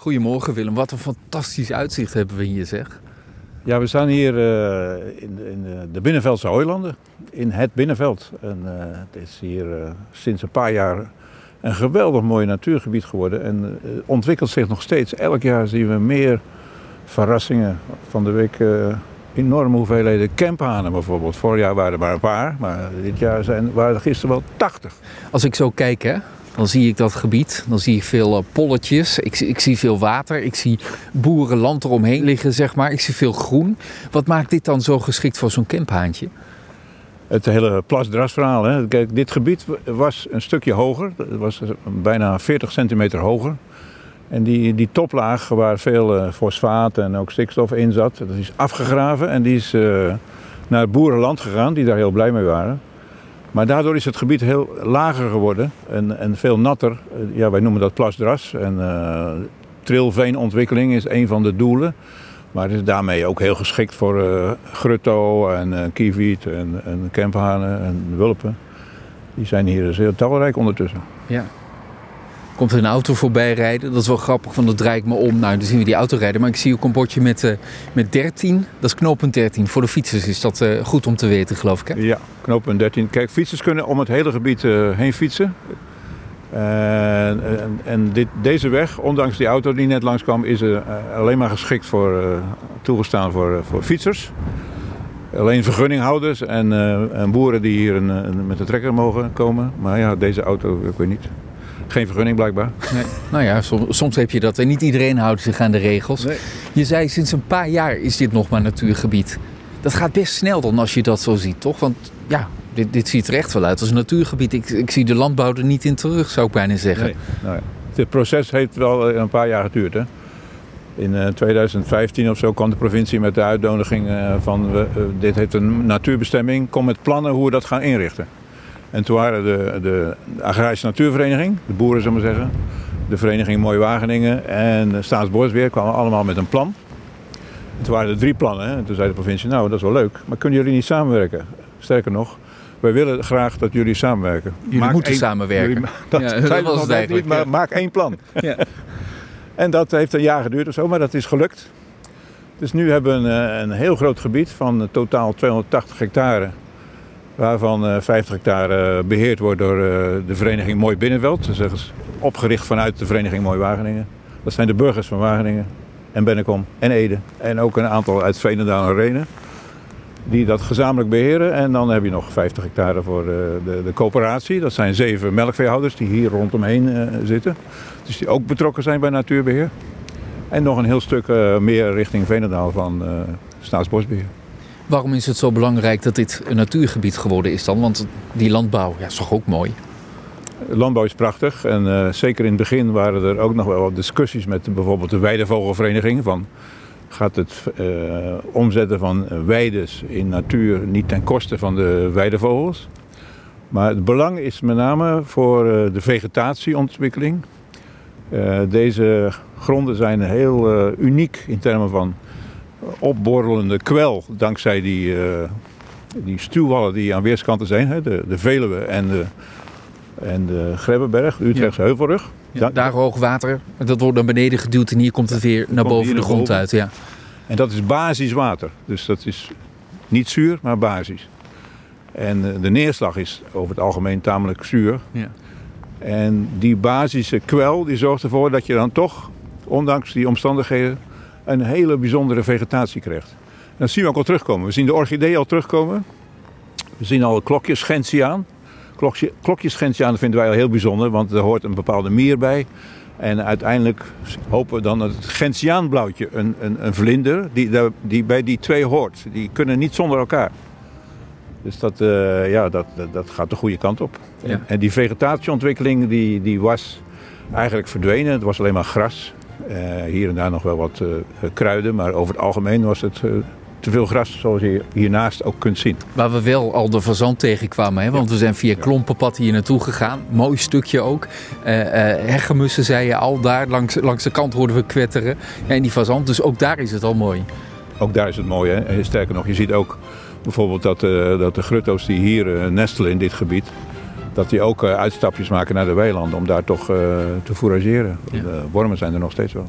Goedemorgen Willem, wat een fantastisch uitzicht hebben we hier zeg. Ja, we staan hier uh, in, in, de Binnenveldse Hooilanden, in het Binnenveld. En uh, het is hier uh, sinds een paar jaar een geweldig mooi natuurgebied geworden en ontwikkelt zich nog steeds. Elk jaar zien we meer verrassingen. Van de week enorme hoeveelheden camphanen bijvoorbeeld. Vorig jaar waren er maar een paar, maar dit jaar zijn, waren er gisteren wel 80. Als ik zo kijk, hè, dan zie ik dat gebied. Dan zie ik veel uh, polletjes. Ik, ik, zie veel water. Ik zie boerenland eromheen liggen, zeg maar. Ik zie veel groen. Wat maakt dit dan zo geschikt voor zo'n camphaantje? Het hele plasdrasverhaal. Kijk, dit gebied was een stukje hoger. Het was bijna 40 centimeter hoger. En die, die toplaag waar veel uh, fosfaat en ook stikstof in zat, dat is afgegraven en die is naar boerenland gegaan, die daar heel blij mee waren. Maar daardoor is het gebied heel lager geworden en, en veel natter. Ja, wij noemen dat plasdras. En uh, trilveenontwikkeling is een van de doelen. Maar het is daarmee ook heel geschikt voor uh, grutto en kieviet en, en kemphanen en wulpen. Die zijn hier dus heel talrijk ondertussen. Ja, komt er een auto voorbij rijden. Dat is wel grappig, want dan draai ik me om. Nou, dan zien we die auto rijden. Maar ik zie ook een bordje met, uh, met 13. Dat is knooppunt 13. Voor de fietsers is dat uh, goed om te weten, geloof ik. Hè? Ja, knooppunt 13. Kijk, fietsers kunnen om het hele gebied uh, heen fietsen. En, en, en dit, deze weg, ondanks die auto die net langskwam, is alleen maar geschikt voor, toegestaan voor, voor fietsers. Alleen vergunninghouders en, en boeren die hier een, een, met de trekker mogen komen. Maar ja, deze auto, ik weet niet. Geen vergunning blijkbaar. Nee. Nou ja, soms, soms, heb je dat. En niet iedereen houdt zich aan de regels. Nee. Je zei sinds een paar jaar is dit nog maar natuurgebied. Dat gaat best snel dan als je dat zo ziet, toch? Want ja, dit, dit ziet er echt wel uit als een natuurgebied. Ik, ik zie de landbouw er niet in terug, zou ik bijna zeggen. Nee. Nou ja. Dit proces heeft wel een paar jaar geduurd. Hè? In uh, 2015 of zo kwam de provincie met de uitnodiging uh, van... Uh, dit heeft een natuurbestemming, kom met plannen hoe we dat gaan inrichten. En toen waren de, de, Agrarische Natuurvereniging, de boeren zullen we zeggen, de Vereniging Mooi Wageningen en de Staatsbosbeheer kwamen allemaal met een plan. En toen waren er drie plannen. Hè? En toen zei de provincie, nou dat is wel leuk, maar kunnen jullie niet samenwerken? Sterker nog, wij willen graag dat jullie samenwerken. Jullie maak moeten één, samenwerken. Jullie, dat ja, nog net niet, maar ja. maak één plan. Ja. en dat heeft een jaar geduurd of zo, maar dat is gelukt. Dus nu hebben we een, een heel groot gebied van totaal 280 hectare waarvan 50 eh, hectare beheerd wordt door eh, de vereniging Mooi Binnenveld. Is opgericht vanuit de vereniging Mooi Wageningen. Dat zijn de burgers van Wageningen en Bennekom en Ede. En ook een aantal uit Veenendaal en Renen. Die dat gezamenlijk beheren. En dan heb je nog 50 hectare voor de, eh, de, de coöperatie. Dat zijn zeven melkveehouders die hier rondomheen zitten. Dus die ook betrokken zijn bij natuurbeheer. En nog een heel stuk meer richting Veenendaal van uh, Staatsbosbeheer. Waarom is het zo belangrijk dat dit een natuurgebied geworden is dan? Want die landbouw ja, is toch ook mooi? Landbouw is prachtig en uh, zeker in het begin waren er ook nog wel wat discussies met bijvoorbeeld de Weidevogelvereniging. Van, gaat het uh, omzetten van weides in natuur niet ten koste van de weidevogels? Maar het belang is met name voor de vegetatieontwikkeling. deze gronden zijn heel uniek in termen van opborrelende kwel dankzij die, uh, die stuwwallen die aan weerskanten zijn. Hè, de, de Veluwe en de, en de Grebbeberg, Utrechtse ja. Heuvelrug. Ja, daar hoog water, dat wordt naar beneden geduwd en hier komt het weer naar boven de grond uit. Ja. En dat is basiswater, dus dat is niet zuur, maar basis. En de neerslag is over het algemeen tamelijk zuur. Ja. En die basische kwel die zorgt ervoor dat je dan toch, ondanks die omstandigheden, een hele bijzondere vegetatie krijgt. Dat zien we ook al terugkomen. We zien de orchidee al terugkomen. We zien al klokjes gentiaan. Klokje, klokjes gentiaan vinden wij al heel bijzonder, want er hoort een bepaalde mier bij. En uiteindelijk hopen we dan dat het gentiaanblauwtje, een, een, een vlinder, die, die bij die twee hoort. Die kunnen niet zonder elkaar. Dus dat, uh, ja, dat, dat, dat, gaat de goede kant op. Ja. En die vegetatieontwikkeling die, die was eigenlijk verdwenen. Het was alleen maar gras. Uh, hier en daar nog wel wat uh, kruiden, maar over het algemeen was het uh, te veel gras, zoals je hiernaast ook kunt zien. Waar we wel al de fazant tegenkwamen, hè? want ja. we zijn via Klompenpad hier naartoe gegaan. Mooi stukje ook. heggemussen zei je al, daar langs, langs de kant hoorden we kwetteren. Ja, en die fazant, dus ook daar is het al mooi. Ook daar is het mooi, hè? sterker nog, je ziet ook bijvoorbeeld dat, dat de grutto's die hier nestelen in dit gebied dat die ook uitstapjes maken naar de weilanden om daar toch te fourageren. Ja. De wormen zijn er nog steeds wel.